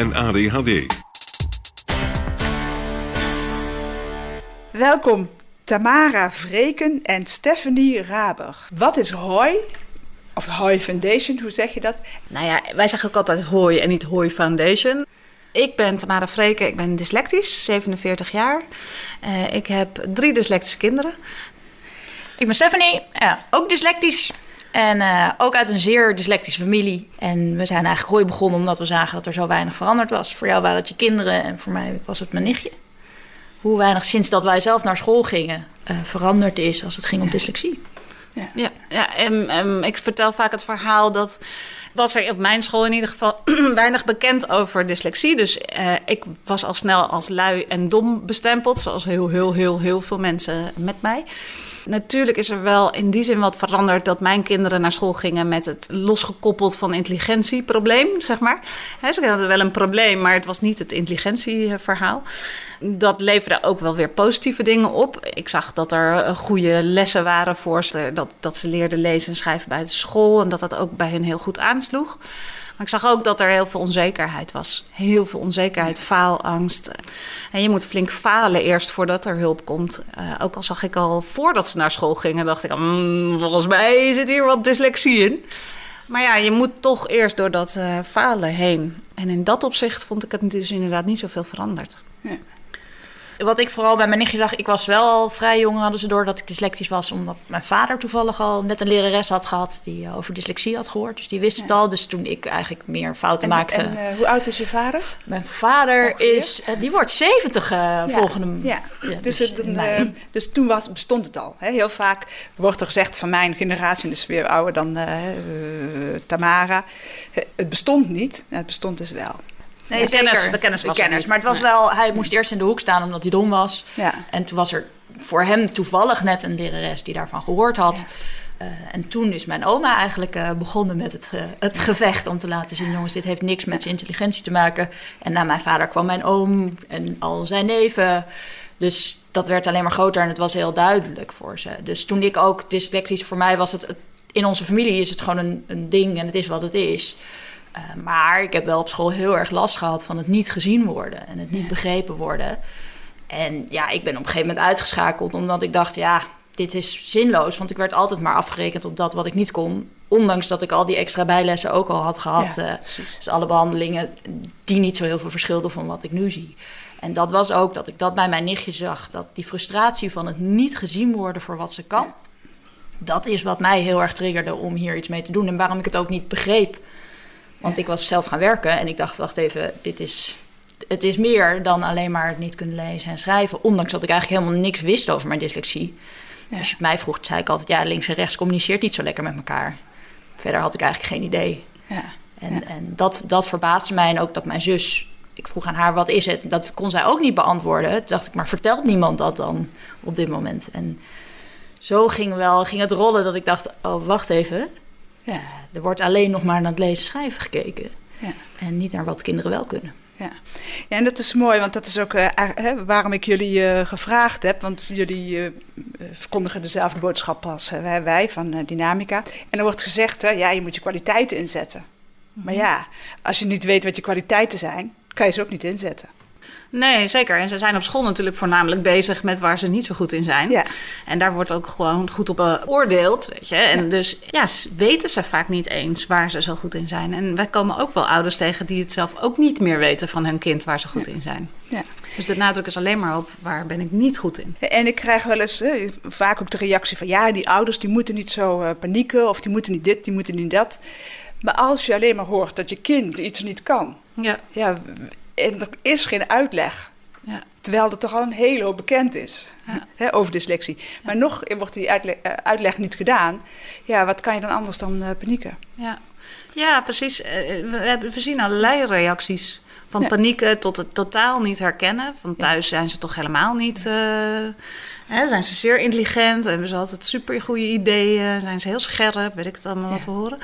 en ADHD. Welkom Tamara Vreken en Stephanie Raber. Wat is HOI? Of HOI Foundation, hoe zeg je dat? Nou ja, wij zeggen ook altijd HOI en niet HOI Foundation. Ik ben Tamara Vreken, ik ben dyslectisch, 47 jaar. Uh, ik heb drie dyslectische kinderen. Ik ben Stephanie, ja, ook dyslectisch. En uh, ook uit een zeer dyslectische familie. En we zijn eigenlijk HOI begonnen omdat we zagen dat er zo weinig veranderd was. Voor jou waren het je kinderen en voor mij was het mijn nichtje hoe weinig sinds dat wij zelf naar school gingen uh, veranderd is als het ging om dyslexie. Ja, ja, ja en, en, ik vertel vaak het verhaal dat was er op mijn school in ieder geval weinig bekend over dyslexie. Dus uh, ik was al snel als lui en dom bestempeld, zoals heel, heel, heel, heel veel mensen met mij. Natuurlijk is er wel in die zin wat veranderd dat mijn kinderen naar school gingen met het losgekoppeld van intelligentieprobleem, zeg maar. Ze hadden wel een probleem, maar het was niet het intelligentieverhaal. Dat leverde ook wel weer positieve dingen op. Ik zag dat er goede lessen waren voor ze, dat, dat ze leerden lezen en schrijven bij de school en dat dat ook bij hen heel goed aansloeg. Maar ik zag ook dat er heel veel onzekerheid was. Heel veel onzekerheid, faalangst. En je moet flink falen eerst voordat er hulp komt. Uh, ook al zag ik al voordat ze naar school gingen, dacht ik, mmm, volgens mij zit hier wat dyslexie in. Maar ja, je moet toch eerst door dat uh, falen heen. En in dat opzicht vond ik het dus inderdaad niet zoveel veranderd. Ja wat ik vooral bij mijn nichtje zag, ik was wel al vrij jong, hadden ze door dat ik dyslectisch was, omdat mijn vader toevallig al net een lerares had gehad die eh, over dyslexie had gehoord. Dus die wist het al. Dus toen ik eigenlijk meer fouten en, maakte. En uh, hoe oud is je vader? Mijn vader Ongeveer? is, uh, die wordt 70 ja. volgende ja. ja. Dus, dus, het, dus, toen was, bestond het al. Hè? Heel vaak wordt er gezegd van mijn generatie, dus weer ouder dan Tamara, het bestond niet. Het bestond dus wel. Nee, de kennis, de kennis was de kennis. Maar het was wel, hij moest eerst in de hoek staan omdat hij dom was. Ja. En toen was er voor hem toevallig net een lerares die daarvan gehoord had. Ja. Uh, en toen is mijn oma eigenlijk uh, begonnen met het, uh, het gevecht om te laten zien: jongens, dit heeft niks met zijn intelligentie te maken. En na mijn vader kwam mijn oom en al zijn neven. Dus dat werd alleen maar groter en het was heel duidelijk voor ze. Dus toen ik ook dyslexisch, voor mij was het, het in onze familie is het gewoon een, een ding en het is wat het is. Uh, maar ik heb wel op school heel erg last gehad van het niet gezien worden en het niet begrepen worden. En ja, ik ben op een gegeven moment uitgeschakeld omdat ik dacht, ja, dit is zinloos. Want ik werd altijd maar afgerekend op dat wat ik niet kon. Ondanks dat ik al die extra bijlessen ook al had gehad. Ja, uh, dus alle behandelingen die niet zo heel veel verschilden van wat ik nu zie. En dat was ook dat ik dat bij mijn nichtje zag. Dat die frustratie van het niet gezien worden voor wat ze kan. Ja. Dat is wat mij heel erg triggerde om hier iets mee te doen. En waarom ik het ook niet begreep. Want ik was zelf gaan werken en ik dacht, wacht even, dit is, het is meer dan alleen maar het niet kunnen lezen en schrijven. Ondanks dat ik eigenlijk helemaal niks wist over mijn dyslexie. Ja. Als je het mij vroeg, zei ik altijd, ja, links en rechts communiceert niet zo lekker met elkaar. Verder had ik eigenlijk geen idee. Ja. En, ja. en dat, dat verbaasde mij en ook dat mijn zus, ik vroeg aan haar, wat is het? Dat kon zij ook niet beantwoorden. Toen dacht ik, maar vertelt niemand dat dan op dit moment? En zo ging, wel, ging het rollen dat ik dacht, oh, wacht even ja, er wordt alleen nog maar naar het lezen schrijven gekeken. Ja. En niet naar wat kinderen wel kunnen. Ja. ja, en dat is mooi, want dat is ook uh, waarom ik jullie uh, gevraagd heb. Want jullie uh, verkondigen dezelfde boodschap als wij, wij van Dynamica. En er wordt gezegd, ja, je moet je kwaliteiten inzetten. Mm -hmm. Maar ja, als je niet weet wat je kwaliteiten zijn, kan je ze ook niet inzetten. Nee, zeker. En ze zijn op school natuurlijk voornamelijk bezig met waar ze niet zo goed in zijn. Ja. En daar wordt ook gewoon goed op beoordeeld, weet je. En dus ja, weten ze vaak niet eens waar ze zo goed in zijn. En wij komen ook wel ouders tegen die het zelf ook niet meer weten van hun kind waar ze goed in zijn. Ja. Dus de nadruk is alleen maar op waar ben ik niet goed in. En ik krijg wel eens eh, vaak ook de reactie van ja, die ouders die moeten niet zo uh, panieken of die moeten niet dit, die moeten niet dat. Maar als je alleen maar hoort dat je kind iets niet kan, ja. Ja, en er is geen uitleg. Ja. Terwijl er toch al een hele hoop bekend is ja. hè, over dyslexie. Maar nog wordt die uitleg, eh, uitleg, niet gedaan. Ja, wat kan je dan anders dan uh, panieken? Ja. ja, precies. We, we zien allerlei reacties. Van panieken tot het totaal niet herkennen. Van thuis zijn ze toch helemaal niet. Uh, hè, zijn ze zeer intelligent, hebben ze altijd super goede ideeën, zijn ze heel scherp, weet ik het allemaal wat we horen.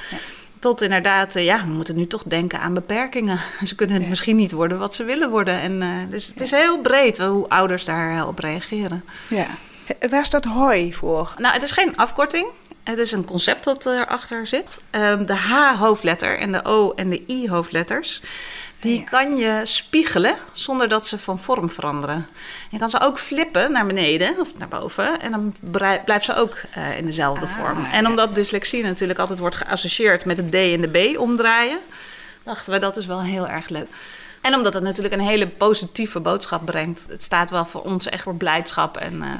Tot inderdaad, uh, ja, we moeten nu toch denken aan beperkingen. Ze kunnen het misschien niet worden wat ze willen worden. En, uh, dus het is heel breed hoe ouders daarop reageren. Ja. Waar staat HOI voor? Nou, het is geen afkorting. Het is een concept dat erachter zit. Uh, de H-hoofdletter en de O en de I-hoofdletters. Die kan je spiegelen zonder dat ze van vorm veranderen. Je kan ze ook flippen naar beneden of naar boven. En dan blijft ze ook uh, in dezelfde ah, vorm. En omdat dyslexie natuurlijk altijd wordt geassocieerd met het D en de B omdraaien, dachten we dat is wel heel erg leuk. En omdat het natuurlijk een hele positieve boodschap brengt. Het staat wel voor ons echt voor blijdschap en uh,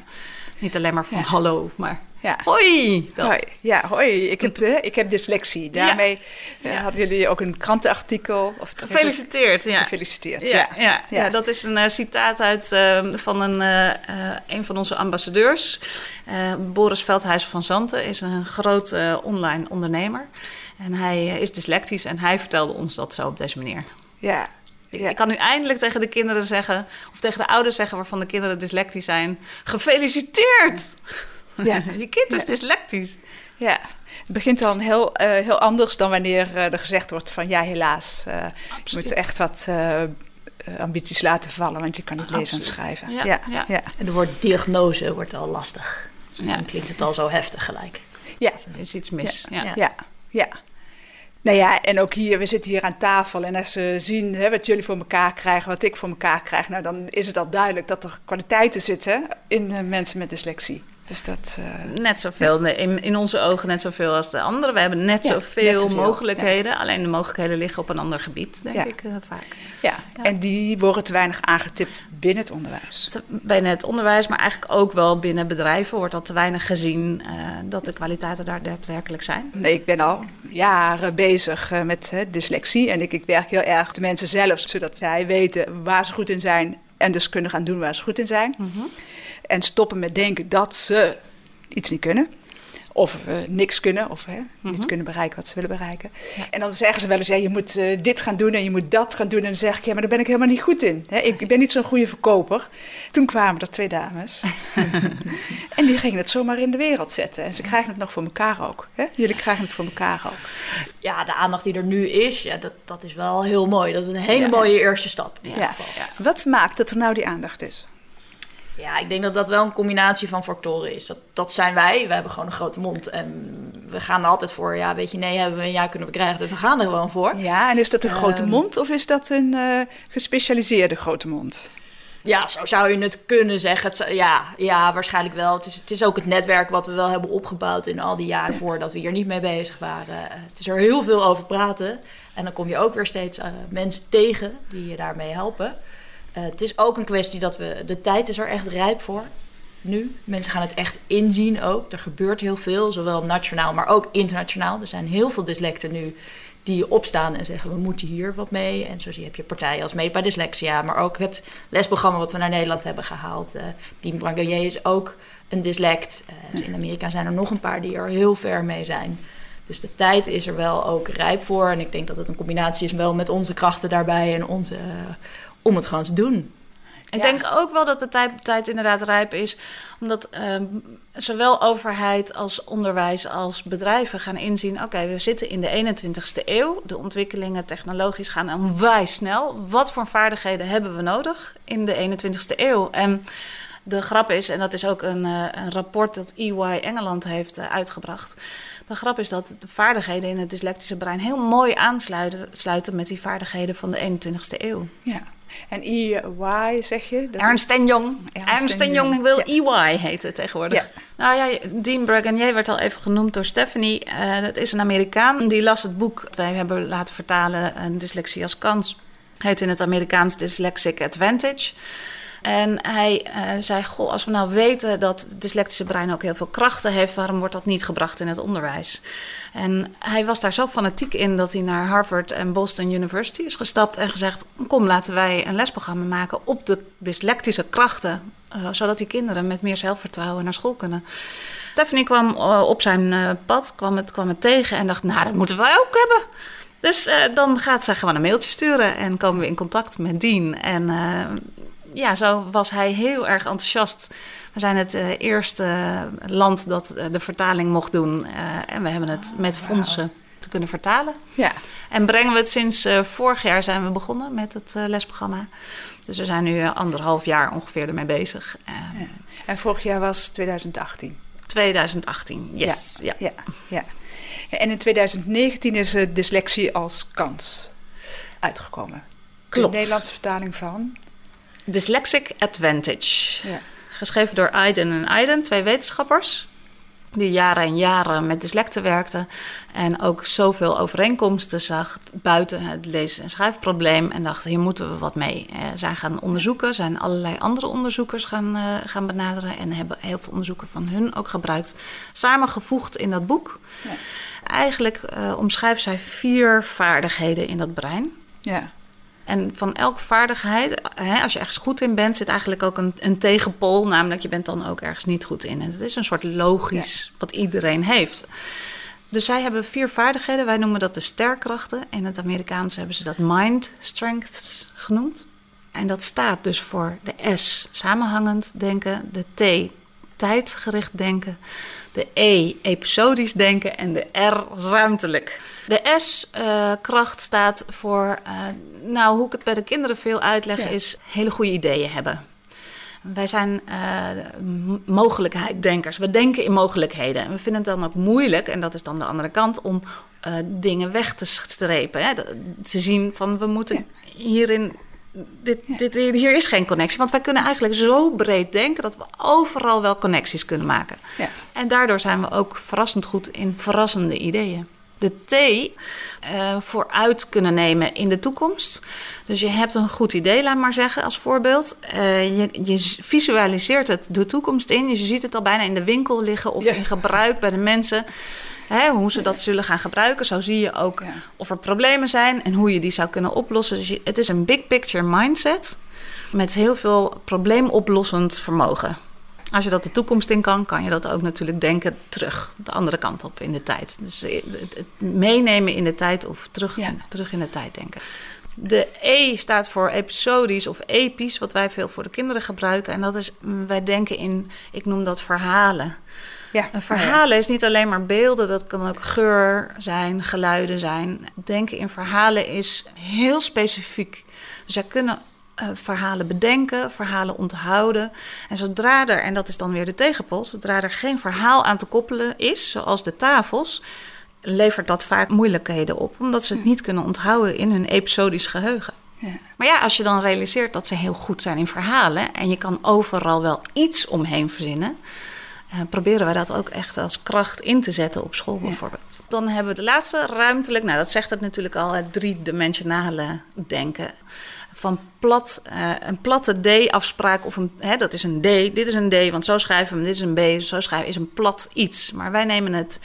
niet alleen maar van hallo, maar ja. Hoi! Hoi. Ja, hoi. Ik heb, ik heb dyslexie. Daarmee ja. Eh, hadden jullie ook een krantenartikel. Of Gefeliciteerd. Ja. Gefeliciteerd. Ja, ja. ja. dat is een uh, citaat uit uh, van een, uh, een van onze ambassadeurs. Boris Veldhuis van Zanten is een groot online ondernemer. En hij is dyslectisch en hij vertelde ons dat zo op deze manier. Ja, ik, ik, kan nu eindelijk tegen de kinderen zeggen, of tegen de ouders zeggen waarvan de kinderen dyslectisch zijn: gefeliciteerd! Ja. je kind is dyslectisch. Ja, het begint dan heel, uh, heel anders dan wanneer uh, er gezegd wordt van ja, helaas, uh, je moet echt wat ambities laten vallen, want je kan niet lezen en schrijven. Ja, ja, ja. En het woord diagnose wordt al lastig. Ja. Dan klinkt het al zo heftig gelijk. Ja. Er is iets mis. Ja. ja. ja. Nou ja, en ook hier, we zitten hier aan tafel en als ze zien hè, wat jullie voor elkaar krijgen, wat ik voor elkaar krijg, nou dan is het al duidelijk dat er kwaliteiten zitten in mensen met dyslexie. Dus dat, uh, net zoveel, in, in onze ogen net zoveel als de anderen. We hebben net, zoveel, mogelijkheden. Alleen de mogelijkheden liggen op een ander gebied, denk ik uh, vaak. Ja. en die worden te weinig aangetipt binnen het onderwijs. binnen het onderwijs, maar eigenlijk ook wel binnen bedrijven wordt dat te weinig gezien uh, dat de kwaliteiten daar daadwerkelijk zijn. Nee, ik ben al jaren bezig met dyslexie. En ik, ik werk heel erg de mensen zelf, zodat zij weten waar ze goed in zijn. En dus kunnen gaan doen waar ze goed in zijn. Mm -hmm. En stoppen met denken dat ze iets niet kunnen. Of uh, niks kunnen, of hè, niet mhm. kunnen bereiken wat ze willen bereiken. En dan zeggen ze wel eens, ja, je moet uh, dit gaan doen en je moet dat gaan doen. En dan zeg ik, ja, maar daar ben ik helemaal niet goed in. Hè? Ik, ben niet zo'n goede verkoper. Toen kwamen er twee dames. en die gingen het zomaar in de wereld zetten. En ze krijgen het nog voor elkaar ook. Hè? Jullie krijgen het voor elkaar ook. Ja, de aandacht die er nu is, ja, dat, dat is wel heel mooi. Dat is een hele mooie eerste stap. Ja. Wat maakt dat er nou die aandacht is? Ja, ik denk dat dat wel een combinatie van factoren is. Dat, dat zijn wij. We hebben gewoon een grote mond. En we gaan er altijd voor. Ja, weet je, nee, hebben we een ja kunnen we krijgen. Dus we gaan er gewoon voor. Ja, en is dat een grote ehm, mond of is dat een uh, gespecialiseerde grote mond? Ja, zo zou je het kunnen zeggen. ja, ja, waarschijnlijk wel. Het is, het is ook het netwerk wat we wel hebben opgebouwd in al die jaren voordat we hier niet mee bezig waren. Het is er heel veel over praten. En dan kom je ook weer steeds uh, mensen tegen die je daarmee helpen. Uh, het is ook een kwestie dat we. De tijd is er echt rijp voor. Nu. Mensen gaan het echt inzien ook. Er gebeurt heel veel, zowel nationaal, maar ook internationaal. Er zijn heel veel dyslecten nu die opstaan en zeggen: we moeten hier wat mee. En zo zie je, heb je partijen als mee bij Dyslexia, maar ook het lesprogramma wat we naar Nederland hebben gehaald. Uh, Team Brangelier is ook een dyslect. Uh, dus in Amerika zijn er nog een paar die er heel ver mee zijn. Dus de tijd is er wel ook rijp voor. En ik denk dat het een combinatie is wel met onze krachten daarbij en onze, om het gewoon te doen. Ik denk ook wel dat de tijd, tijd inderdaad rijp is, omdat uh, zowel overheid als onderwijs als bedrijven gaan inzien: oké, we zitten in de 21ste eeuw. De ontwikkelingen technologisch gaan onwijs snel. Wat voor vaardigheden hebben we nodig in de 21ste eeuw? En De grap is, en dat is ook een, een rapport dat EY Engeland heeft uitgebracht. De grap is dat de vaardigheden in het dyslectische brein heel mooi aansluiten sluiten met die vaardigheden van de 21ste eeuw. Ja. En EY zeg je? Dat Ernst en Jong. Ernst en Jong wil EY heten tegenwoordig. Ja. Nou ja, Dean Bragonier werd al even genoemd door Stephanie. Uh, dat is een Amerikaan. Die las het boek dat wij hebben laten vertalen, een Dyslexie als kans. Heet in het Amerikaans Dyslexic Advantage. En hij uh, zei: Goh, als we nou weten dat het dyslectische brein ook heel veel krachten heeft, waarom wordt dat niet gebracht in het onderwijs? En hij was daar zo fanatiek in dat hij naar Harvard en Boston University is gestapt en gezegd: Kom, laten wij een lesprogramma maken op de dyslectische krachten, uh, zodat die kinderen met meer zelfvertrouwen naar school kunnen. Stephanie kwam uh, op zijn pad, kwam het, kwam het tegen en dacht: Nou, dat moeten wij ook hebben. Dus dan gaat ze gewoon een mailtje sturen en komen we in contact met Dean. En ja, zo was hij heel erg enthousiast. We zijn het uh, eerste land dat uh, de vertaling mocht doen. Uh, en we hebben het met fondsen te kunnen vertalen. Ja. En brengen we het sinds vorig jaar zijn we begonnen met het lesprogramma. Dus we zijn nu anderhalf jaar ongeveer ermee bezig. Ja. En vorig jaar was 2018? 2018, yes. Ja. ja. Ja, En in 2019 is dyslexie als kans uitgekomen. Klopt. De Nederlandse vertaling van? Dyslexic Advantage. Ja. Geschreven door Aiden en Aiden, twee wetenschappers. Die jaren en jaren met dyslecten werkten. En ook zoveel overeenkomsten zag buiten het lezen- en schrijfprobleem. En dachten, hier moeten we wat mee. Eh, zij gaan onderzoeken, zijn allerlei andere onderzoekers gaan, uh, gaan benaderen. En hebben heel veel onderzoeken van hun ook gebruikt. Samengevoegd in dat boek. Ja. Eigenlijk uh, omschrijft zij vier vaardigheden in dat brein. Ja. En van elke vaardigheid, hè, als je ergens goed in bent, zit eigenlijk ook een, een tegenpool. Namelijk, je bent dan ook ergens niet goed in. En het is een soort logisch wat iedereen heeft. Dus zij hebben vier vaardigheden. Wij noemen dat de sterkrachten. In het Amerikaans hebben ze dat mind strengths genoemd. En dat staat dus voor de S, samenhangend denken. De T, tijdgericht denken. De E, episodisch denken. En de R, ruimtelijk. De S-kracht staat voor, uh, nou, hoe ik het bij de kinderen veel uitleg, is hele goede ideeën hebben. Wij zijn uh, mogelijkheiddenkers. We denken in mogelijkheden. En we vinden het dan ook moeilijk, en dat is dan de andere kant, om uh, dingen weg te strepen. Hè? Te zien van we moeten hierin dit, dit, hier is geen connectie. Want wij kunnen eigenlijk zo breed denken dat we overal wel connecties kunnen maken. Ja. En daardoor zijn we ook verrassend goed in verrassende ideeën de T uh, vooruit kunnen nemen in de toekomst. Dus je hebt een goed idee, laat maar zeggen, als voorbeeld. Uh, je, je, visualiseert het de toekomst in. Je ziet het al bijna in de winkel liggen of in gebruik bij de mensen. Hè, hoe ze dat zullen gaan gebruiken. Zo zie je ook of er problemen zijn en hoe je die zou kunnen oplossen. Dus het is een big picture mindset met heel veel probleemoplossend vermogen. Als je dat de toekomst in kan, kan je dat ook natuurlijk denken terug, de andere kant op in de tijd. Dus het, meenemen in de tijd of terug, terug in de tijd denken. De E staat voor episodisch of episch, wat wij veel voor de kinderen gebruiken. En dat is, mm, wij denken in, ik noem dat verhalen. Ja, een verhalen is niet alleen maar beelden, dat kan ook geur zijn, geluiden zijn. Denken in verhalen is heel specifiek. Dus zij kunnen uh, verhalen bedenken, verhalen onthouden. En zodra er, en dat is dan weer de tegenpol, zodra er geen verhaal aan te koppelen is, zoals de tafels, levert dat vaak moeilijkheden op, omdat ze het niet kunnen onthouden in hun episodisch geheugen. Ja. Maar ja, als je dan realiseert dat ze heel goed zijn in verhalen en je kan overal wel iets omheen verzinnen, uh, proberen wij dat ook echt als kracht in te zetten op school bijvoorbeeld. Dan hebben we de laatste ruimtelijk, nou dat zegt het natuurlijk al, het driedimensionale denken van plat, uh, een platte D-afspraak of een, hè, dat is een D, dit is een D, want zo schrijven we hem, dit is een B, zo schrijven is een plat iets. Maar wij nemen het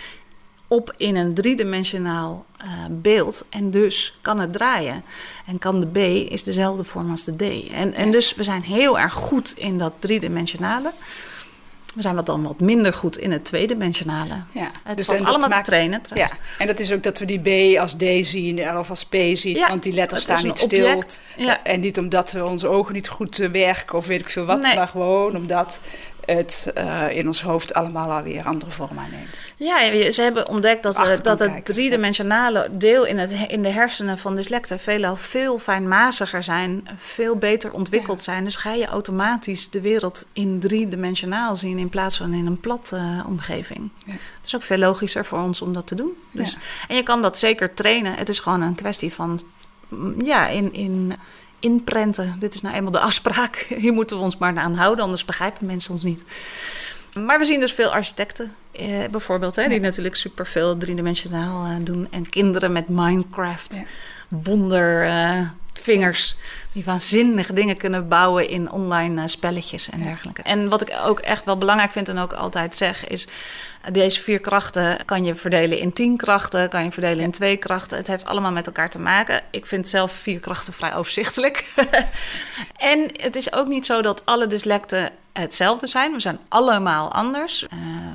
op in een driedimensionaal uh, beeld en dus kan het draaien. En kan de B is dezelfde vorm als de D. En, en dus we zijn heel erg goed in dat driedimensionale. We zijn wat dan wat minder goed in het tweedimensionale. Ja, het dus valt allemaal maakt, te trainen. Ja, en dat is ook dat we die B als D zien of als P zien. Ja, want die letters staan niet stil. Ja. En niet omdat we onze ogen niet goed eh, werken of weet ik veel wat. Maar gewoon omdat het uh, in ons hoofd allemaal alweer andere vorm aanneemt. Ja, ze hebben ontdekt dat, uh, dat het driedimensionale deel in, het, in de hersenen van dyslecten veelal veel fijnmaziger zijn, veel beter ontwikkeld zijn. Dus ga je automatisch de wereld in driedimensionaal zien in plaats van in een platte uh, omgeving. Ja. Het is ook veel logischer voor ons om dat te doen. Dus, En je kan dat zeker trainen. Het is gewoon een kwestie van mm, ja, in, in inprenten. Dit is nou eenmaal de afspraak. Hier moeten we ons maar aan houden, anders begrijpen mensen ons niet. Maar we zien dus veel architecten, eh, bijvoorbeeld, hè, die natuurlijk superveel driedimensionaal uh, doen. En kinderen met Minecraft, ja. wondervingers, uh, die waanzinnige dingen kunnen bouwen in online uh, spelletjes en dergelijke. En wat ik ook echt wel belangrijk vind en ook altijd zeg, is deze vier krachten kan je verdelen in tien krachten, kan je verdelen in twee krachten. Het heeft allemaal met elkaar te maken. Ik vind zelf vier krachten vrij overzichtelijk. en het is ook niet zo dat alle dyslecten hetzelfde zijn. We zijn allemaal anders. Uh,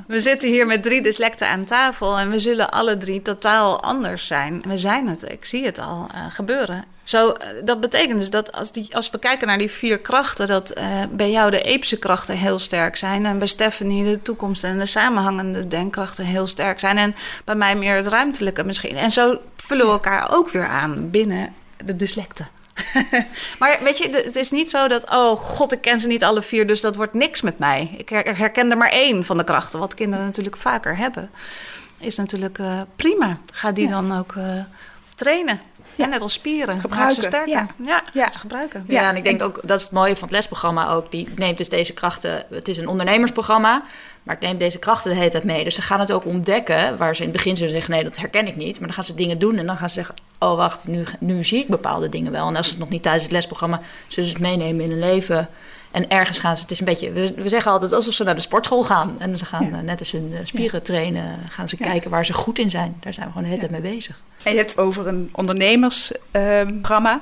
we zitten hier met drie dyslecten aan tafel en we zullen alle drie totaal anders zijn. We zijn het, ik zie het al uh, gebeuren. Zo, uh, dat betekent dus dat als, die, als we kijken naar die vier krachten, dat bij jou de epische krachten heel sterk zijn en bij Stephanie de toekomst en de samenhangende denkkrachten heel sterk zijn en bij mij meer het ruimtelijke misschien. En zo vullen we elkaar ook weer aan binnen de dyslecten. maar weet je, het is niet zo dat, oh god, ik ken ze niet alle vier, dus dat wordt niks met mij. Ik herken er maar één van de krachten, wat kinderen natuurlijk vaker hebben. Is natuurlijk uh, prima. Ga die ja. dan ook uh, trainen. Ja, net als spieren. Gebruiken. Ze sterker. Ja. Ja, ja. Ze gebruiken. Ja, en ik denk ook, dat is het mooie van het lesprogramma ook. Die neemt dus deze krachten, het is een ondernemersprogramma, maar het neemt deze krachten de hele tijd mee. Dus ze gaan het ook ontdekken, waar ze in het begin zullen zeggen, nee, dat herken ik niet. Maar dan gaan ze dingen doen en dan gaan ze zeggen, oh wacht, nu, nu zie ik bepaalde dingen wel. En als het nog niet tijdens het lesprogramma, zullen ze het meenemen in hun leven. En ergens gaan ze, het is een beetje, we, we zeggen altijd alsof ze naar de sportschool gaan. En ze gaan ja. net als hun spieren trainen, gaan ze kijken waar ze goed in zijn. Daar zijn we gewoon de hele tijd mee bezig. En je hebt het over een ondernemersprogramma.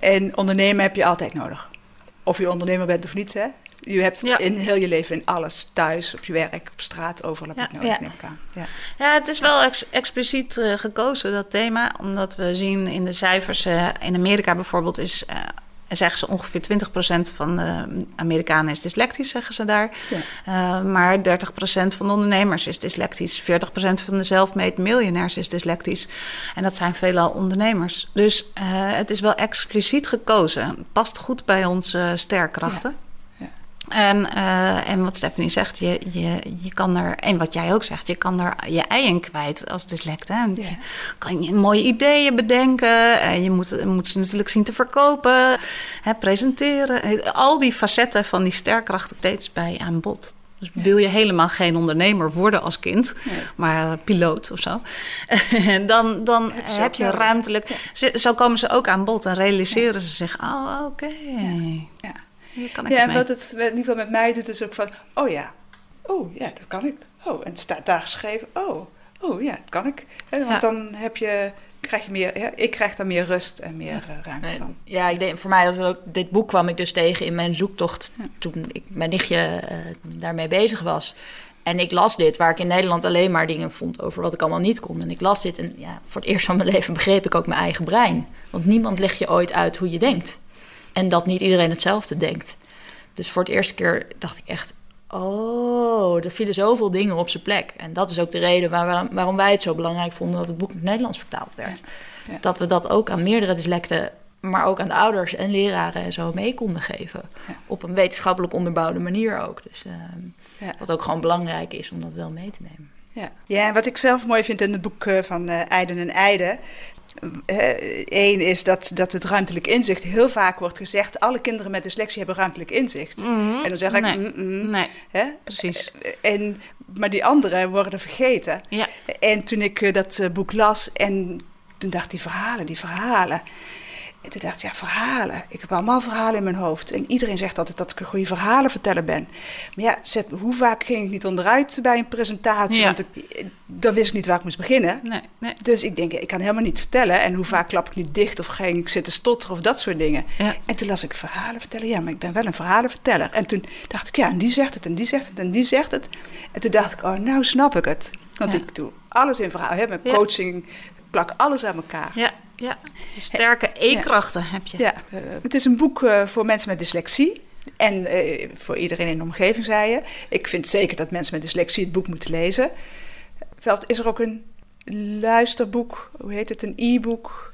en ondernemen heb je altijd nodig. Of je ondernemer bent of niet, hè? Je hebt ja. in heel je leven in alles, thuis, op je werk, op straat, overal heb je het nodig, ja. Ja. ja, het is wel ex expliciet uh, gekozen, dat thema. Omdat we zien in de cijfers, uh, in Amerika bijvoorbeeld, is... Uh, zeggen ze ongeveer 20% van de Amerikanen is dyslectisch, zeggen ze daar. Ja. Uh, maar 30% van de ondernemers is dyslectisch. 40% van de self-made miljonairs is dyslectisch. En dat zijn veelal ondernemers. Dus uh, het is wel expliciet gekozen. Past goed bij onze sterkrachten. Ja. En, uh, en wat Stephanie zegt, je, je, je kan er, en wat jij ook zegt, je kan er je ei in kwijt als dyslect. Hè? Ja. Je kan je mooie ideeën bedenken, en je moet, moet ze natuurlijk zien te verkopen, hè, presenteren. Al die facetten van die sterkrachten steeds bij aan bod. Dus wil je helemaal geen ondernemer worden als kind, nee. maar piloot of zo, dan, dan heb je, heb je ruimtelijk. Zo komen ze ook aan bod en realiseren ja. ze zich: oh, oké. Okay. Ja. Ja, en wat het in ieder geval met mij doet, is ook van: oh ja, oh ja, dat kan ik. Oh, en het staat daar geschreven: oh, oh ja, dat kan ik. want ja. dan heb je krijg je meer, ja, ik krijg daar meer rust en meer uh, ruimte van. Ja, ik denk, voor mij was het ook, dit boek kwam ik dus tegen in mijn zoektocht ja. toen ik, mijn nichtje uh, daarmee bezig was. En ik las dit, waar ik in Nederland alleen maar dingen vond over wat ik allemaal niet kon. En ik las dit en ja, voor het eerst van mijn leven begreep ik ook mijn eigen brein. Want niemand legt je ooit uit hoe je denkt. En dat niet iedereen hetzelfde denkt. Dus voor het eerste keer dacht ik echt, Oh, er vielen zoveel dingen op zijn plek. En dat is ook de reden waar, waarom wij het zo belangrijk vonden dat het boek in het Nederlands vertaald werd. Ja. Ja. Dat we dat ook aan meerdere dyslecten, maar ook aan de ouders en leraren en zo mee konden geven. Ja. Op een wetenschappelijk onderbouwde manier ook. Dus uh, wat ook gewoon belangrijk is om dat wel mee te nemen. Ja. ja, en wat ik zelf mooi vind in het boek van uh, Eiden en Eiden, Eén is dat, dat het ruimtelijk inzicht heel vaak wordt gezegd: alle kinderen met dyslexie hebben ruimtelijk inzicht. Mm -hmm. En dan zeg ik: nee, mm -mm. nee hè? precies. En, maar die anderen worden vergeten. Ja. En toen ik uh, dat uh, boek las en toen dacht die verhalen, die verhalen. En toen dacht ik, ja, verhalen. Ik heb allemaal verhalen in mijn hoofd. En iedereen zegt altijd dat ik een goede verhalen vertellen ben. Maar ja, zet, hoe vaak ging ik niet onderuit bij een presentatie? Ja. Want ik, dan wist ik niet waar ik moest beginnen. Nee, nee. Dus ik denk, ik kan helemaal niet vertellen. En hoe vaak klap ik niet dicht of ging ik zitten stotteren of dat soort dingen. Ja. En toen las ik verhalen vertellen. Ja, maar ik ben wel een verhalenverteller. En toen dacht ik, ja, en die zegt het en die zegt het en die zegt het. En toen dacht ik, oh, nou snap ik het. Want Ja. ik doe alles in verhaal. Hè, met Ja. coaching plak alles aan elkaar. Ja, ja. Sterke E-krachten heb je. Ja, het is een boek uh, voor mensen met dyslexie. En eh, voor iedereen in de omgeving, zei je. Ik vind zeker dat mensen met dyslexie het boek moeten lezen. Veld, is er ook een luisterboek, hoe heet het, een e-book?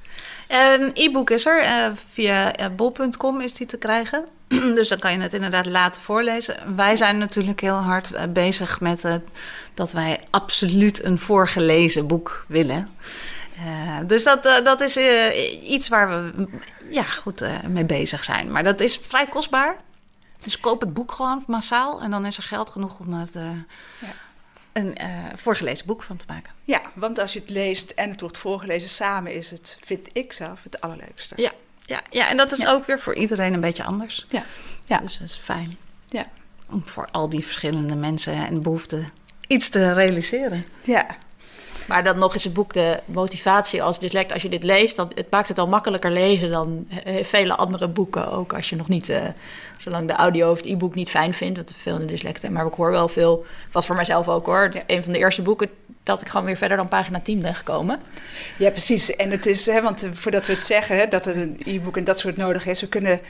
Een e-book is er. Via bol.com is die te krijgen. dus dan kan je het inderdaad laten voorlezen. Wij zijn natuurlijk heel hard bezig met dat wij absoluut een voorgelezen boek willen. Dus dat, dat is iets waar we ja, goed mee bezig zijn. Maar dat is vrij kostbaar. Dus koop het boek gewoon massaal en dan is er geld genoeg om het ja een voorgelezen boek van te maken. Ja, want als je het leest en het wordt voorgelezen samen, is het, vind ik zelf, het allerleukste. Ja, ja, ja en dat is ook weer voor iedereen een beetje anders. Ja. ja. Dus dat is fijn. Ja. Om voor al die verschillende mensen en behoeften iets te realiseren. Ja. Maar dan nog eens het boek de motivatie als dyslect. Als je dit leest, dan het maakt het al makkelijker lezen dan eh, vele andere boeken. Ook als je nog niet, uh, zolang de audio of het e-book niet fijn vindt. Dat veel dyslecten. Maar ik hoor wel veel, was voor mijzelf ook hoor. Een van de eerste boeken dat ik gewoon weer verder dan pagina 10 ben gekomen. Ja, precies. En het is, hè, want eh, voordat we het zeggen, hè, dat het een e-book en dat soort nodig is, we kunnen,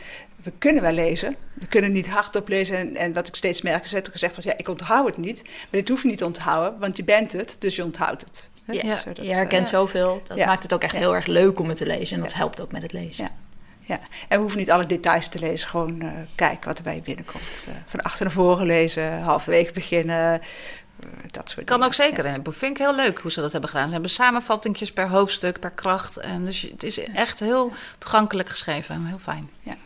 we kunnen wel lezen. We kunnen niet hardop lezen. En, en wat ik steeds merk is dat gezegd wordt, ja, ik onthoud het niet. Maar dit hoef je niet te onthouden, want je bent het, dus je onthoudt het. Ja, ja. je herkent zoveel. Dat maakt het ook echt heel erg leuk om het te lezen. En dat helpt ook met het lezen. Ja. En we hoeven niet alle details te lezen. Gewoon uh, kijken wat er bij je binnenkomt. Uh, van achter naar voren lezen, halverwege beginnen. Uh, dat soort kan ook zeker. Ja. Dat vind ik heel leuk hoe ze dat hebben gedaan. Ze hebben samenvattingjes per hoofdstuk, per kracht. En dus het is echt heel toegankelijk geschreven. Heel fijn. Ja,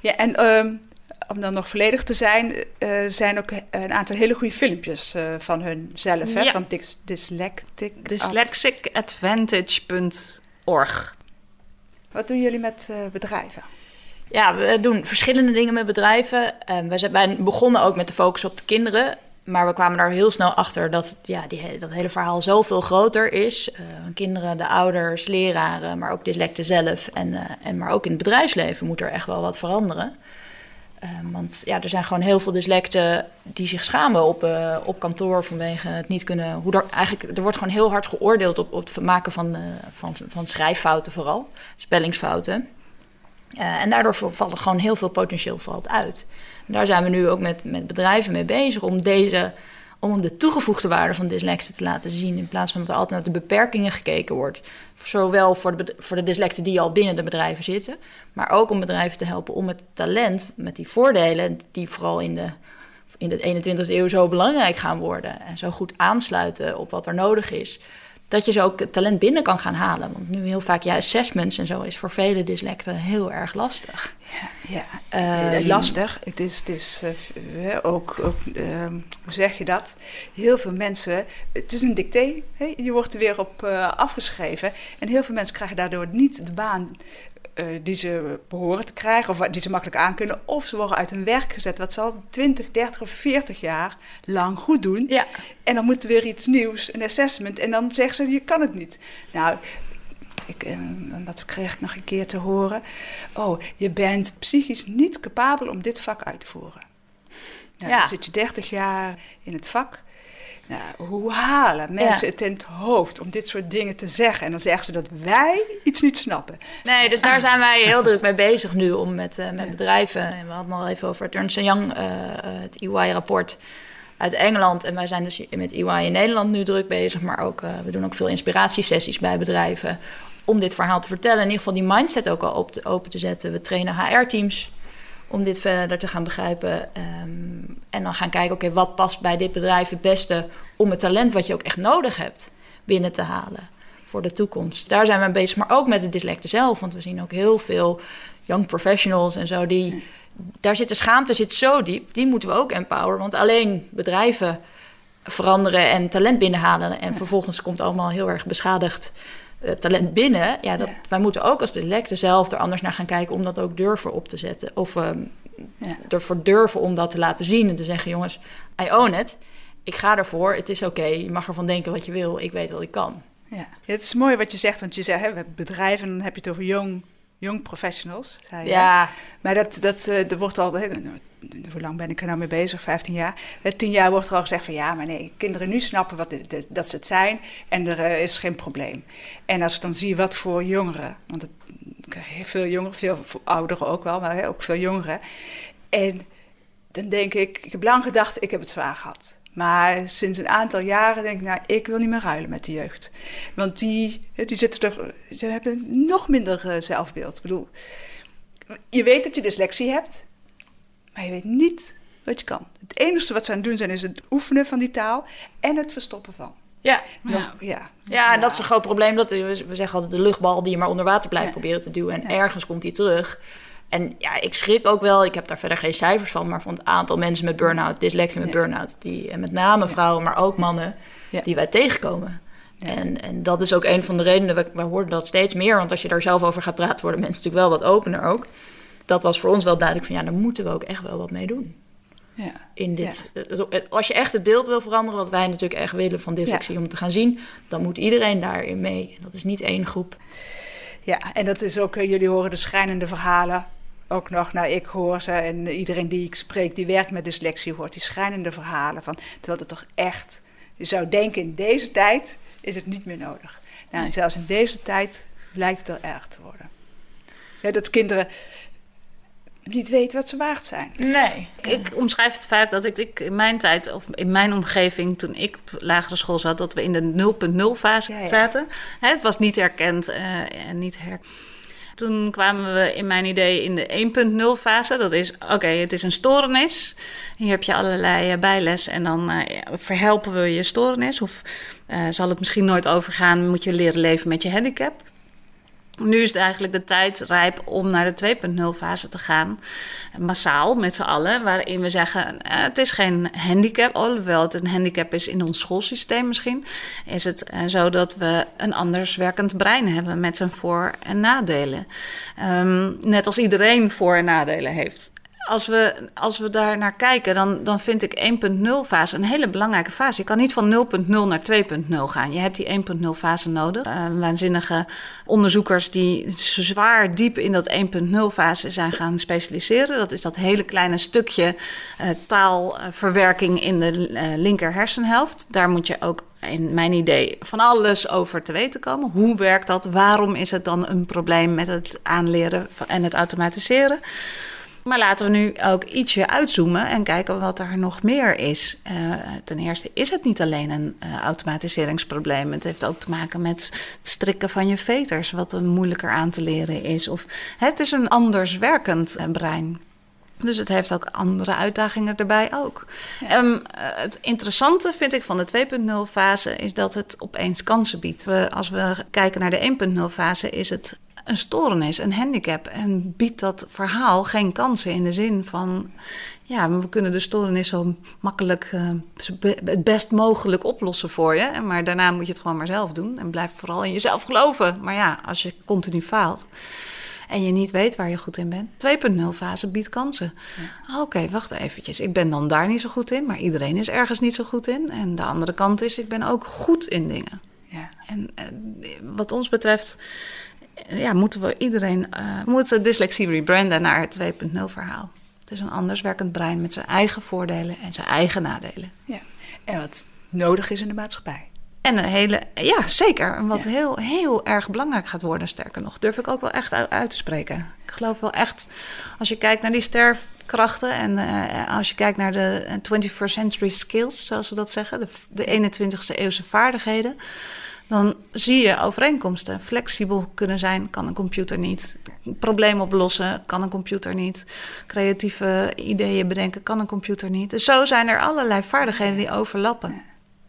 ja en um, om dan nog volledig te zijn, uh, zijn ook een aantal hele goede filmpjes uh, van hunzelf. Ja. Hè? Van dys Dyslectic. Dyslexicadvantage.org. Wat doen jullie met uh, bedrijven? Ja, we doen verschillende dingen met bedrijven. zijn, wij begonnen ook met de focus op de kinderen. Maar we kwamen daar heel snel achter dat ja, die, dat hele verhaal zoveel groter is. kinderen, de ouders, leraren, maar ook dyslecten zelf. En, en maar ook in het bedrijfsleven moet er echt wel wat veranderen. Um, want ja, er zijn gewoon heel veel dyslecten die zich schamen op, uh, op kantoor vanwege het niet kunnen. Hoe er, eigenlijk, er wordt gewoon heel hard geoordeeld op, op het maken van, uh, van, van schrijffouten, vooral, spellingsfouten. Uh, en daardoor valt gewoon heel veel potentieel valt uit. Daar zijn we nu ook met, met bedrijven mee bezig om deze om de toegevoegde waarde van dyslecten te laten zien. In plaats van dat er altijd naar de beperkingen gekeken wordt. Zowel voor de, voor de dyslecten die al binnen de bedrijven zitten. Maar ook om bedrijven te helpen om het talent, met die voordelen, die vooral in de, in de 21e eeuw zo belangrijk gaan worden. En zo goed aansluiten op wat er nodig is dat je zo ook talent binnen kan gaan halen. Want nu heel vaak, ja, assessments en zo is voor vele dyslecten heel erg lastig. Ja, ja. Um, lastig. Het is, het is uh, ook, ook um, hoe zeg je dat? Heel veel mensen, het is een dicté, hè? je wordt er weer op uh, afgeschreven. En heel veel mensen krijgen daardoor niet de baan uh, die ze behoren te krijgen, of die ze makkelijk aankunnen, of ze worden uit hun werk gezet, wat ze al 20, 30 of 40 jaar lang goed doen. Ja. En dan moet er weer iets nieuws, een assessment, en dan zeggen ze: je kan het niet. Nou, ik, uh, dat kreeg ik nog een keer te horen. Oh, je bent psychisch niet capabel om dit vak uit te voeren. Nou, ja. Dan zit je 30 jaar in het vak. Nou, hoe halen mensen het in het hoofd om dit soort dingen te zeggen? En dan zeggen ze dat wij iets niet snappen. Nee, dus daar zijn wij heel druk mee bezig nu om met, uh, met bedrijven. En we hadden al even over het Ernst Young, uh, het EY-rapport uit Engeland. En wij zijn dus met EY in Nederland nu druk bezig. Maar ook, uh, we doen ook veel inspiratiesessies bij bedrijven om dit verhaal te vertellen. In ieder geval die mindset ook al op te, open te zetten. We trainen HR-teams om dit verder te gaan begrijpen. Um, en dan gaan kijken, oké, wat past bij dit bedrijf het beste om het talent wat je ook echt nodig hebt binnen te halen voor de toekomst. Daar zijn we mee bezig, maar ook met de dyslecten zelf. Want we zien ook heel veel young professionals en zo die... Daar zit de schaamte zit zo diep, die moeten we ook empoweren. Want alleen bedrijven veranderen en talent binnenhalen... en vervolgens komt allemaal heel erg beschadigd uh, talent binnen. Ja, dat, wij moeten ook als dyslecten zelf er anders naar gaan kijken... om dat ook durven op te zetten. Of um, ja. ervoor durven om dat te laten zien en te zeggen: jongens, I own it. Ik ga ervoor, het is oké, je mag ervan denken wat je wil, ik weet wat ik kan. Ja. het is mooi wat je zegt, want je zegt, hè, we hebben bedrijven, dan heb je het over jong, jong professionals. Zei je, ja. Maar dat, dat, uh, er wordt al, nou, hoe lang ben ik er nou mee bezig? 15 jaar. Met 10 jaar wordt er al gezegd van ja, maar nee, kinderen nu snappen wat de, de, dat ze het zijn en er uh, is geen probleem. En als ik dan zie wat voor jongeren, want het, veel jongeren, veel ouderen ook wel, maar ook veel jongeren. En dan denk ik, ik heb lang gedacht, ik heb het zwaar gehad. Maar sinds een aantal jaren denk ik, nou, ik wil niet meer ruilen met de jeugd. Want die, die zitten er, ze hebben nog minder eh, zelfbeeld. Ik bedoel, je weet dat je dyslexie hebt, maar je weet niet wat je kan. Het enige wat ze aan het doen zijn, is het oefenen van die taal en het verstoppen van. Ja, Nog, ja. ja, en dat is een groot probleem. Dat, we zeggen altijd de luchtbal die je maar onder water blijft proberen te duwen. En ergens komt die terug. En ja, ik schrik ook wel, ik heb daar verder geen cijfers van, maar van het aantal mensen met burn-out, dyslexie met burn-out, die, en met name vrouwen, maar ook mannen, die wij tegenkomen. En, en dat is ook een van de redenen, we, we horen dat steeds meer, want als je daar zelf over gaat praten, worden mensen natuurlijk wel wat opener ook. Dat was voor ons wel duidelijk van, ja, daar moeten we ook echt wel wat mee doen. Ja. In dit, Als je echt het beeld wil veranderen, wat wij natuurlijk echt willen van dyslexie om te gaan zien, dan moet iedereen daarin mee. Dat is niet één groep. Ja, en dat is ook, eh, jullie horen de schrijnende verhalen ook nog, nou ik hoor ze en iedereen die ik spreek die werkt met dyslexie hoort die schrijnende verhalen van, terwijl het toch echt, je zou denken in deze tijd is het niet meer nodig. Nou, zelfs in deze tijd lijkt het er erg te worden. dat kinderen niet weten wat ze waard zijn. Nee. Ik, omschrijf het vaak dat ik, ik, in mijn tijd, of in mijn omgeving, toen ik op lagere school zat, dat we in de 0.0 fase zaten. Het was niet herkend uh, en niet her. Toen kwamen we in mijn idee in de 1.0 fase. Dat is, oké, het is een stoornis. Hier heb je allerlei eh, bijles en dan uh, verhelpen we je stoornis. Of uh, zal het misschien nooit overgaan, moet je leren leven met je handicap nu is het eigenlijk de tijd rijp om naar de 2.0 fase te gaan. Massaal met z'n allen. Waarin we zeggen: eh, het is geen handicap. Alhoewel het een handicap is in ons schoolsysteem misschien. Is het uh, zo dat we een anders werkend brein hebben met zijn voor- en nadelen. Um, net als iedereen voor- en nadelen heeft als we, als we daar naar kijken, dan, dan vind ik 1.0 fase een hele belangrijke fase. Je kan niet van 0.0 naar 2.0 gaan. Je hebt die 1.0 fase nodig. Uh, waanzinnige onderzoekers die zwaar diep in dat 1.0 fase zijn gaan specialiseren. Dat is dat hele kleine stukje uh, taalverwerking in de uh, linker hersenhelft. Daar moet je ook in mijn idee van alles over te weten komen. Hoe werkt dat? Waarom is het dan een probleem met het aanleren en het automatiseren? Maar laten we nu ook ietsje uitzoomen en kijken wat er nog meer is. Uh, ten eerste is het niet alleen een uh, automatiseringsprobleem. Het heeft ook te maken met het strikken van je veters, wat een moeilijker aan te leren is. Of het is een anders werkend uh, brein. Dus het heeft ook andere uitdagingen erbij ook. Ja. Um, het interessante vind ik van de 2.0 fase is dat het opeens kansen biedt. We, als we kijken naar de 1.0 fase is het een stoornis, een handicap. En biedt dat verhaal geen kansen in de zin van... ja, we kunnen de stoornis zo makkelijk uh, het best mogelijk oplossen voor je. Maar daarna moet je het gewoon maar zelf doen. En blijf vooral in jezelf geloven. Maar ja, als je continu faalt en je niet weet waar je goed in bent. 2.0 fase biedt kansen. Ja. Oké, wacht eventjes. Ik ben dan daar niet zo goed in, maar iedereen is ergens niet zo goed in. En de andere kant is, ik ben ook goed in dingen. Ja. En uh, wat ons betreft ja, moeten we iedereen uh, moeten dyslexie rebranden naar het 2.0 verhaal. Het is een anders werkend brein met zijn eigen voordelen en zijn eigen nadelen. Ja. En wat nodig is in de maatschappij. En een hele, ja, zeker. En wat heel, heel erg belangrijk gaat worden, sterker nog, durf ik ook wel echt uit, te spreken. Ik geloof wel echt, als je kijkt naar die sterfkrachten en uh, als je kijkt naar de 21st century skills, zoals ze dat zeggen, de, de 21ste eeuwse vaardigheden dan zie je overeenkomsten. Flexibel kunnen zijn kan een computer niet. Probleem oplossen kan een computer niet. Creatieve ideeën bedenken kan een computer niet. Dus zo zijn er allerlei vaardigheden die overlappen.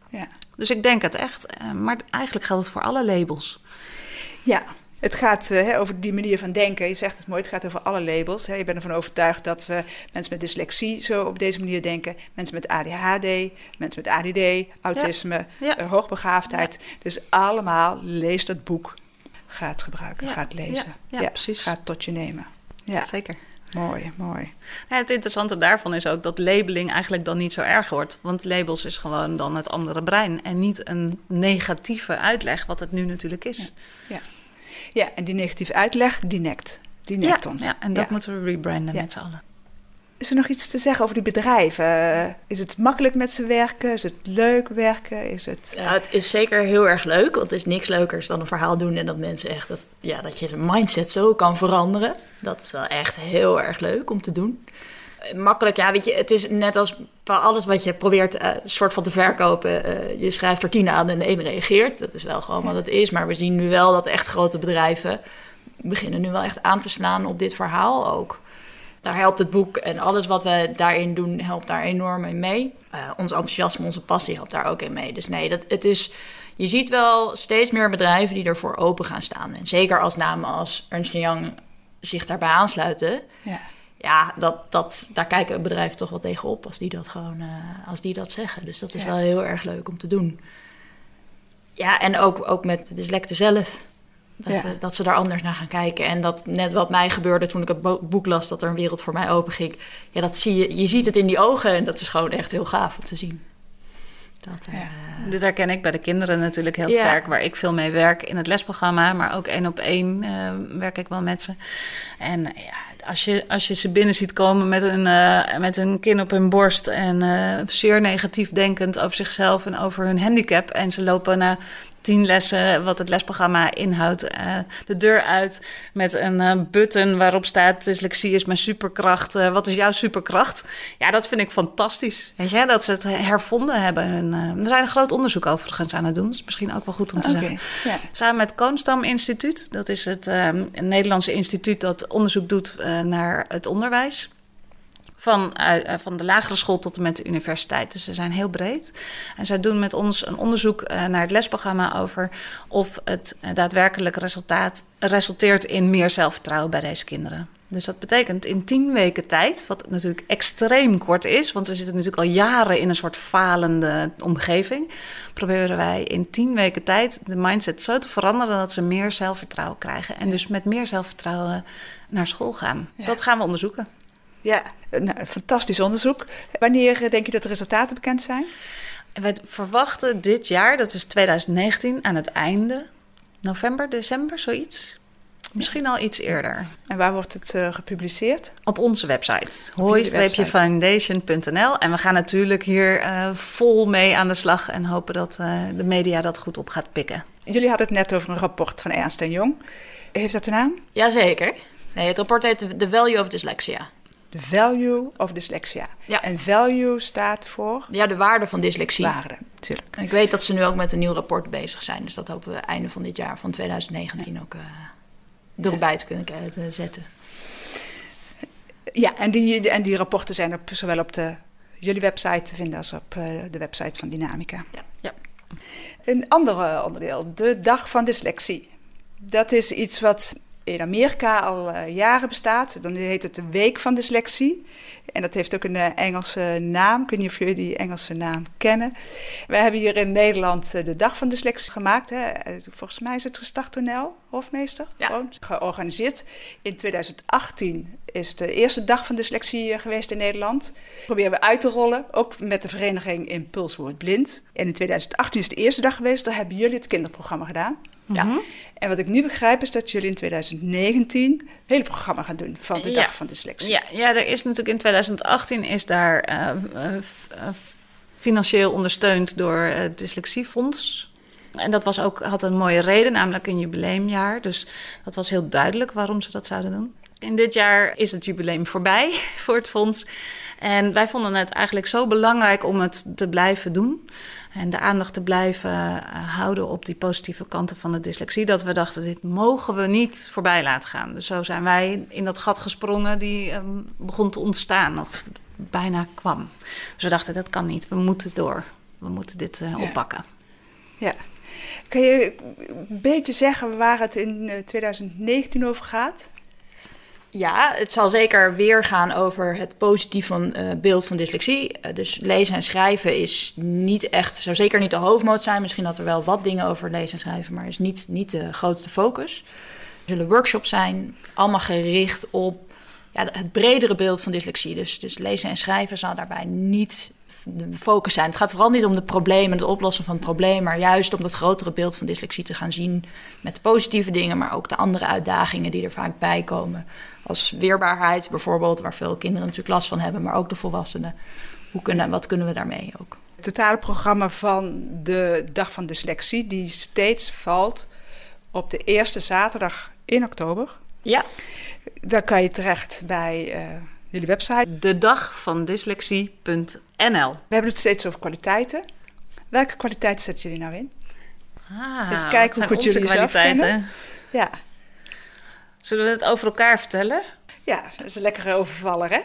Ja. Dus ik denk het echt. Eh, maar eigenlijk geldt het voor alle labels. Ja, het gaat uh, over die manier van denken. Je zegt het mooi, het gaat over alle labels. Hè. Je bent ervan overtuigd dat we mensen met dyslexie zo op deze manier denken. Mensen met ADHD, mensen met ADD, autisme, ja. Eh, hoogbegaafdheid. Dus allemaal lees dat boek. Ga het gebruiken, ga het lezen. Ja, precies. Ga het tot je nemen. Ja, zeker. Mooi, mooi. het interessante daarvan is ook dat labeling eigenlijk dan niet zo erg wordt. Want labels is gewoon dan het andere brein. En niet een negatieve uitleg, wat het nu natuurlijk is. ja. Ja, en die negatieve uitleg, die nekt. Die nekt ons. Ja, en dat moeten we rebranden met z'n allen. Is er nog iets te zeggen over die bedrijven? Is het makkelijk met ze werken? Is het leuk werken? Is het... Ja, het is zeker heel erg leuk. Want het is niks leukers dan een verhaal doen en dat mensen echt... Dat, ja, dat je zijn mindset zo kan veranderen. Dat is wel echt heel erg leuk om te doen. Makkelijk, ja, weet je, het is net als bij alles wat je probeert uh, soort van te verkopen. Uh, je schrijft er tien aan en ene reageert. Dat is wel gewoon wat het is. Maar we zien nu wel dat echt grote bedrijven beginnen nu wel echt aan te slaan op dit verhaal ook. Daar helpt het boek en alles wat we daarin doen, helpt daar enorm in mee. Ons enthousiasme, onze passie helpt daar ook in mee. Dus nee, dat, het is, je ziet wel steeds meer bedrijven die ervoor open gaan staan. En zeker als namen als Ernst Young zich daarbij aansluiten. Ja ja, dat, dat, daar kijken bedrijven toch wel tegenop als die dat gewoon uh, als die dat zeggen. Dus dat is wel heel erg leuk om te doen. Ja, en ook, ook met de dyslecten zelf. Dat, ja. dat ze daar anders naar gaan kijken. En dat net wat mij gebeurde toen ik het boek las, dat er een wereld voor mij open ging. Ja, dat zie je. Je ziet het in die ogen en dat is gewoon echt heel gaaf om te zien. Dat ja. uh... Dit herken ik bij de kinderen natuurlijk heel sterk, waar ik veel mee werk in het lesprogramma, maar ook één op één uh, werk ik wel met ze. En ja, als je, als je ze binnen ziet komen met een, uh, met een kin op hun borst en uh, zeer negatief denkend over zichzelf en over hun handicap. En ze lopen na tien lessen, wat het lesprogramma inhoudt, uh, de deur uit met een uh, button waarop staat: dyslexie is mijn superkracht. Uh, wat is jouw superkracht? Ja, dat vind ik fantastisch. Weet je, dat ze het hervonden hebben. En, er zijn een groot onderzoek overigens aan het doen. Dat is misschien ook wel goed om te zeggen. Yeah. Samen met Koonstam Instituut, dat is het Nederlandse instituut dat onderzoek doet naar het onderwijs van, uh, van de lagere school tot en met de universiteit. Dus ze zijn heel breed. En zij doen met ons een onderzoek uh, naar het lesprogramma over of het uh, daadwerkelijk resultaat resulteert in meer zelfvertrouwen bij deze kinderen. Dus dat betekent in tien weken tijd, wat natuurlijk extreem kort is, want ze zitten natuurlijk al jaren in een soort falende omgeving, proberen wij in tien weken tijd de mindset zo te veranderen dat ze meer zelfvertrouwen krijgen. En dus met meer zelfvertrouwen naar school gaan. Ja. Dat gaan we onderzoeken. Ja, nou, een fantastisch onderzoek. Wanneer eh, denk je dat de resultaten bekend zijn? We verwachten dit jaar, dat is 2019, aan het einde, november, december, zoiets. Misschien al iets eerder. En waar wordt het uh, gepubliceerd? Op onze website, hooi-foundation.nl. En we gaan natuurlijk hier uh, vol mee aan de slag en hopen dat uh, de media dat goed op gaat pikken. Jullie hadden het net over een rapport van Ernst Jong. Heeft dat een naam? Jazeker. Nee, het rapport heet The Value of Dyslexia. De value of dyslexia. Ja. En value staat voor? Ja, de waarde van dyslexie. Waarde, natuurlijk. ik weet dat ze nu ook met een nieuw rapport bezig zijn. Dus dat hopen we einde van dit jaar, van 2019, ook uh, erbij te kunnen uh, zetten. Ja, en die, en die rapporten zijn op, zowel op de, jullie website te vinden als op uh, de website van Dynamica. Ja. ja. Een ander onderdeel, de Dag van Dyslexie. Dat is iets wat in Amerika al uh, jaren bestaat. Dan heet het de Week van Dyslexie. En dat heeft ook een uh, Engelse naam. Ik weet niet of jullie die Engelse naam kennen. Wij hebben hier in Nederland uh, de Dag van Dyslexie gemaakt. Hè. Volgens mij is het gestart door Nel, hofmeester. Ja. Gewoon, georganiseerd. In 2018 is de eerste Dag van Dyslexie geweest in Nederland. Proberen we uit te rollen, ook met de vereniging Impuls Wordt Blind. En in 2018 is de eerste dag geweest. Daar hebben jullie het kinderprogramma gedaan. Ja. Mhm. En wat ik nu begrijp is dat jullie in 2019 een hele programma gaan doen van de Dag van Dyslexie. Ja, ja, er is natuurlijk in 2018 is daar uh, financieel ondersteund door het Dyslexiefonds. En dat was ook, had een mooie reden, namelijk een jubileumjaar. Dus dat was heel duidelijk waarom ze dat zouden doen. In dit jaar is het jubileum voorbij voor het fonds. En wij vonden het eigenlijk zo belangrijk om het te blijven doen. En de aandacht te blijven uh, houden op die positieve kanten van de dyslexie. Dat we dachten, dit mogen we niet voorbij laten gaan. Dus zo zijn wij in dat gat gesprongen die um, begon te ontstaan. Of bijna kwam. Dus we dachten, dat kan niet. We moeten door. We moeten dit uh, ja. oppakken. Ja. Kan je een beetje zeggen waar het in 2019 over gaat? Ja, het zal zeker weer gaan over het positief van, uh, beeld van dyslexie. Uh, dus lezen en schrijven is niet echt, zou zeker niet de hoofdmoot zijn. Misschien dat er wel wat dingen over lezen en schrijven, maar is niet, niet de grootste focus. Er zullen workshops zijn, allemaal gericht op ja, het bredere beeld van dyslexie. Dus, dus lezen en schrijven zal daarbij niet de focus zijn. Het gaat vooral niet om de problemen, het oplossen van het probleem, maar juist om dat grotere beeld van dyslexie te gaan zien met de positieve dingen, maar ook de andere uitdagingen die er vaak bij komen. Als weerbaarheid bijvoorbeeld, waar veel kinderen natuurlijk last van hebben, maar ook de volwassenen. Hoe kunnen, wat kunnen we daarmee ook? Het totale programma van de Dag van Dyslexie, die steeds valt op de eerste zaterdag in oktober. Ja. Daar kan je terecht bij uh, jullie website. De dag van dyslexie.nl. We hebben het steeds over kwaliteiten. Welke kwaliteiten zetten jullie nou in? Ah, Even kijken hoe goed jullie kennen. Ja. Zullen we het over elkaar vertellen? Ja, dat is een lekkere overvaller, hè?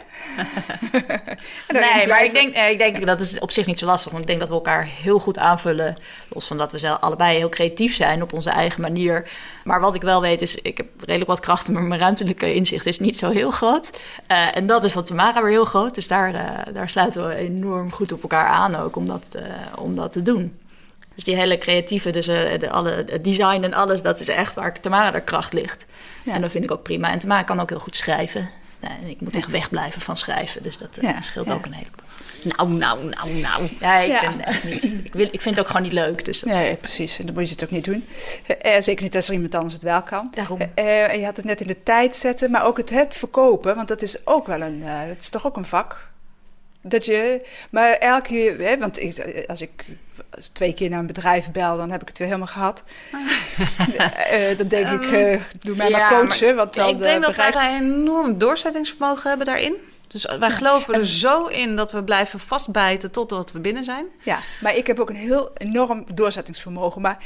nee, maar ik denk, ik denk dat is op zich niet zo lastig. Want ik denk dat we elkaar heel goed aanvullen. Los van dat we zelf allebei heel creatief zijn op onze eigen manier. Maar wat ik wel weet is, ik heb redelijk wat krachten, maar mijn ruimtelijke inzicht is niet zo heel groot. Uh, en dat is van Tamara weer heel groot. Dus daar, uh, daar sluiten we enorm goed op elkaar aan ook om dat, uh, om dat te doen. Dus die hele creatieve, dus de, alle, het design en alles, dat is echt waar Tamara de kracht ligt. En dat vind ik ook prima. En Tamara kan ook heel goed schrijven. Nou, ik moet echt wegblijven van schrijven, dus dat uh, scheelt ook een heleboel. Nou, nou, nou, nou. Ja, ik ben echt niet. Ik, wil, ik vind het ook gewoon niet leuk. Dus dat nee, precies. En dan moet je het ook niet doen. Uh, zeker niet als er iemand anders het wel kan. Daarom. Uh, je had het net in de tijd zetten, maar ook het, het verkopen. Want dat is ook wel een. het is toch ook een vak. Dat je, maar elke keer, hè, want ik, als ik twee keer naar een bedrijf bel, dan heb ik het weer helemaal gehad. uh, dan denk ik, uh, doe mij maar coachen. Want dan ik denk dat wij een enorm doorzettingsvermogen hebben daarin. Dus wij geloven er zo in dat we blijven vastbijten totdat we binnen zijn. Ja, maar ik heb ook een heel enorm doorzettingsvermogen. Maar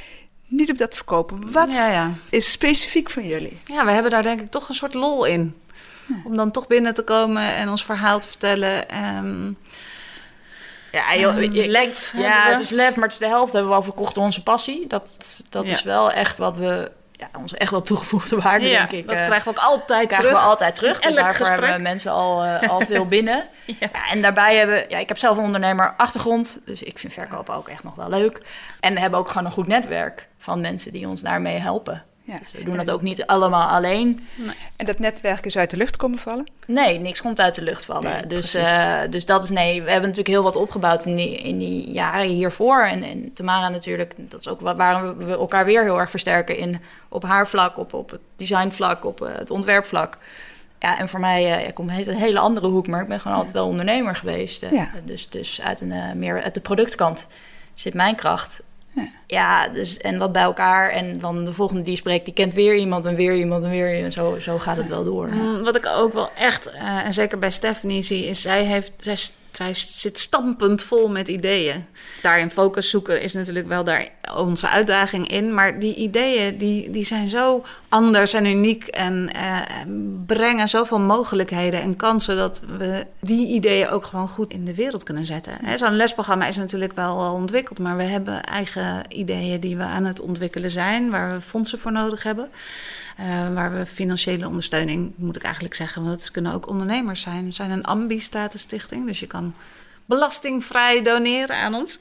niet op dat verkopen. Wat ja, ja. is specifiek van jullie? Ja, we hebben daar denk ik toch een soort lol in. Om dan toch binnen te komen en ons verhaal te vertellen. Um, ja, joh, um, lef. Ja, het is lef, maar het is de helft hebben we al verkocht onze passie. Dat, dat is wel echt wat we ja, ons echt wel toegevoegde waarde, denk ik. Dat uh, krijgen we ook altijd krijgen terug. we altijd terug. Dus daarvoor gesprek. hebben mensen al, uh, al veel binnen. ja. ja. en daarbij hebben... Ja, ik heb zelf een ondernemer achtergrond. Dus ik vind verkopen ook echt nog wel leuk. En we hebben ook gewoon een goed netwerk van mensen die ons daarmee helpen. Ja. Dus we doen dat ook niet allemaal alleen. Nee. En dat netwerk is uit de lucht komen vallen? Nee, niks komt uit de lucht vallen. dus, uh, dus dat is nee. We hebben natuurlijk heel wat opgebouwd in die, in die jaren hiervoor. En, en Tamara natuurlijk, dat is ook waar we elkaar weer heel erg versterken in op haar vlak, op, op het designvlak, op uh, het ontwerpvlak. Ja, en voor mij, ik kom uit een hele andere hoek, maar ik ben gewoon altijd wel ondernemer geweest. Ja. Dus, dus uit, een, meer uit de productkant zit mijn kracht. Ja. dus en wat bij elkaar. En dan de volgende die spreekt, die kent weer iemand en weer iemand en weer iemand. Zo, zo gaat het wel door. Mm, wat ik ook wel echt, uh, en zeker bij Stephanie zie, is zij heeft, zij zij zit stampend vol met ideeën. Daarin focus zoeken is natuurlijk wel daar onze uitdaging in. Maar die ideeën die, die zijn zo anders en uniek en eh, brengen zoveel mogelijkheden en kansen dat we die ideeën ook gewoon goed in de wereld kunnen zetten. Zo'n lesprogramma is natuurlijk wel al ontwikkeld, maar we hebben eigen ideeën die we aan het ontwikkelen zijn, waar we fondsen voor nodig hebben. Uh, waar we financiële ondersteuning, moet ik eigenlijk zeggen, want het kunnen ook ondernemers zijn. We zijn een ambi-statusstichting, dus je kan belastingvrij doneren aan ons.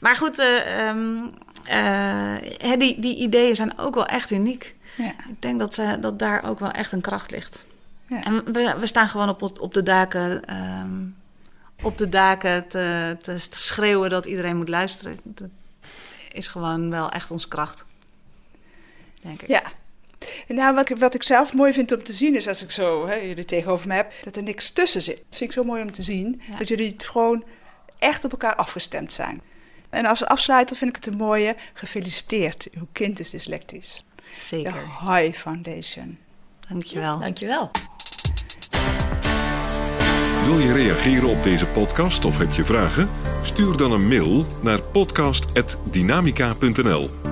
Maar goed, uh, um, uh, die, die ideeën zijn ook wel echt uniek. Ja. Ik denk dat, ze, dat daar ook wel echt een kracht ligt. Ja. En we, we staan gewoon op, op de daken, um, op de daken te, te, te schreeuwen dat iedereen moet luisteren. Dat is gewoon wel echt onze kracht. Denk ik. Ja, nou, wat, wat ik zelf mooi vind om te zien is als ik zo hè, jullie tegenover me heb, dat er niks tussen zit. Dat vind ik zo mooi om te zien. Dat jullie het gewoon echt op elkaar afgestemd zijn. En als afsluiter vind ik het een mooie. Gefeliciteerd, uw kind is dyslectisch. Zeker. De High Foundation. Dankjewel. Dankjewel. Wil je reageren op deze podcast of heb je vragen? Stuur dan een mail naar podcast.dynamica.nl.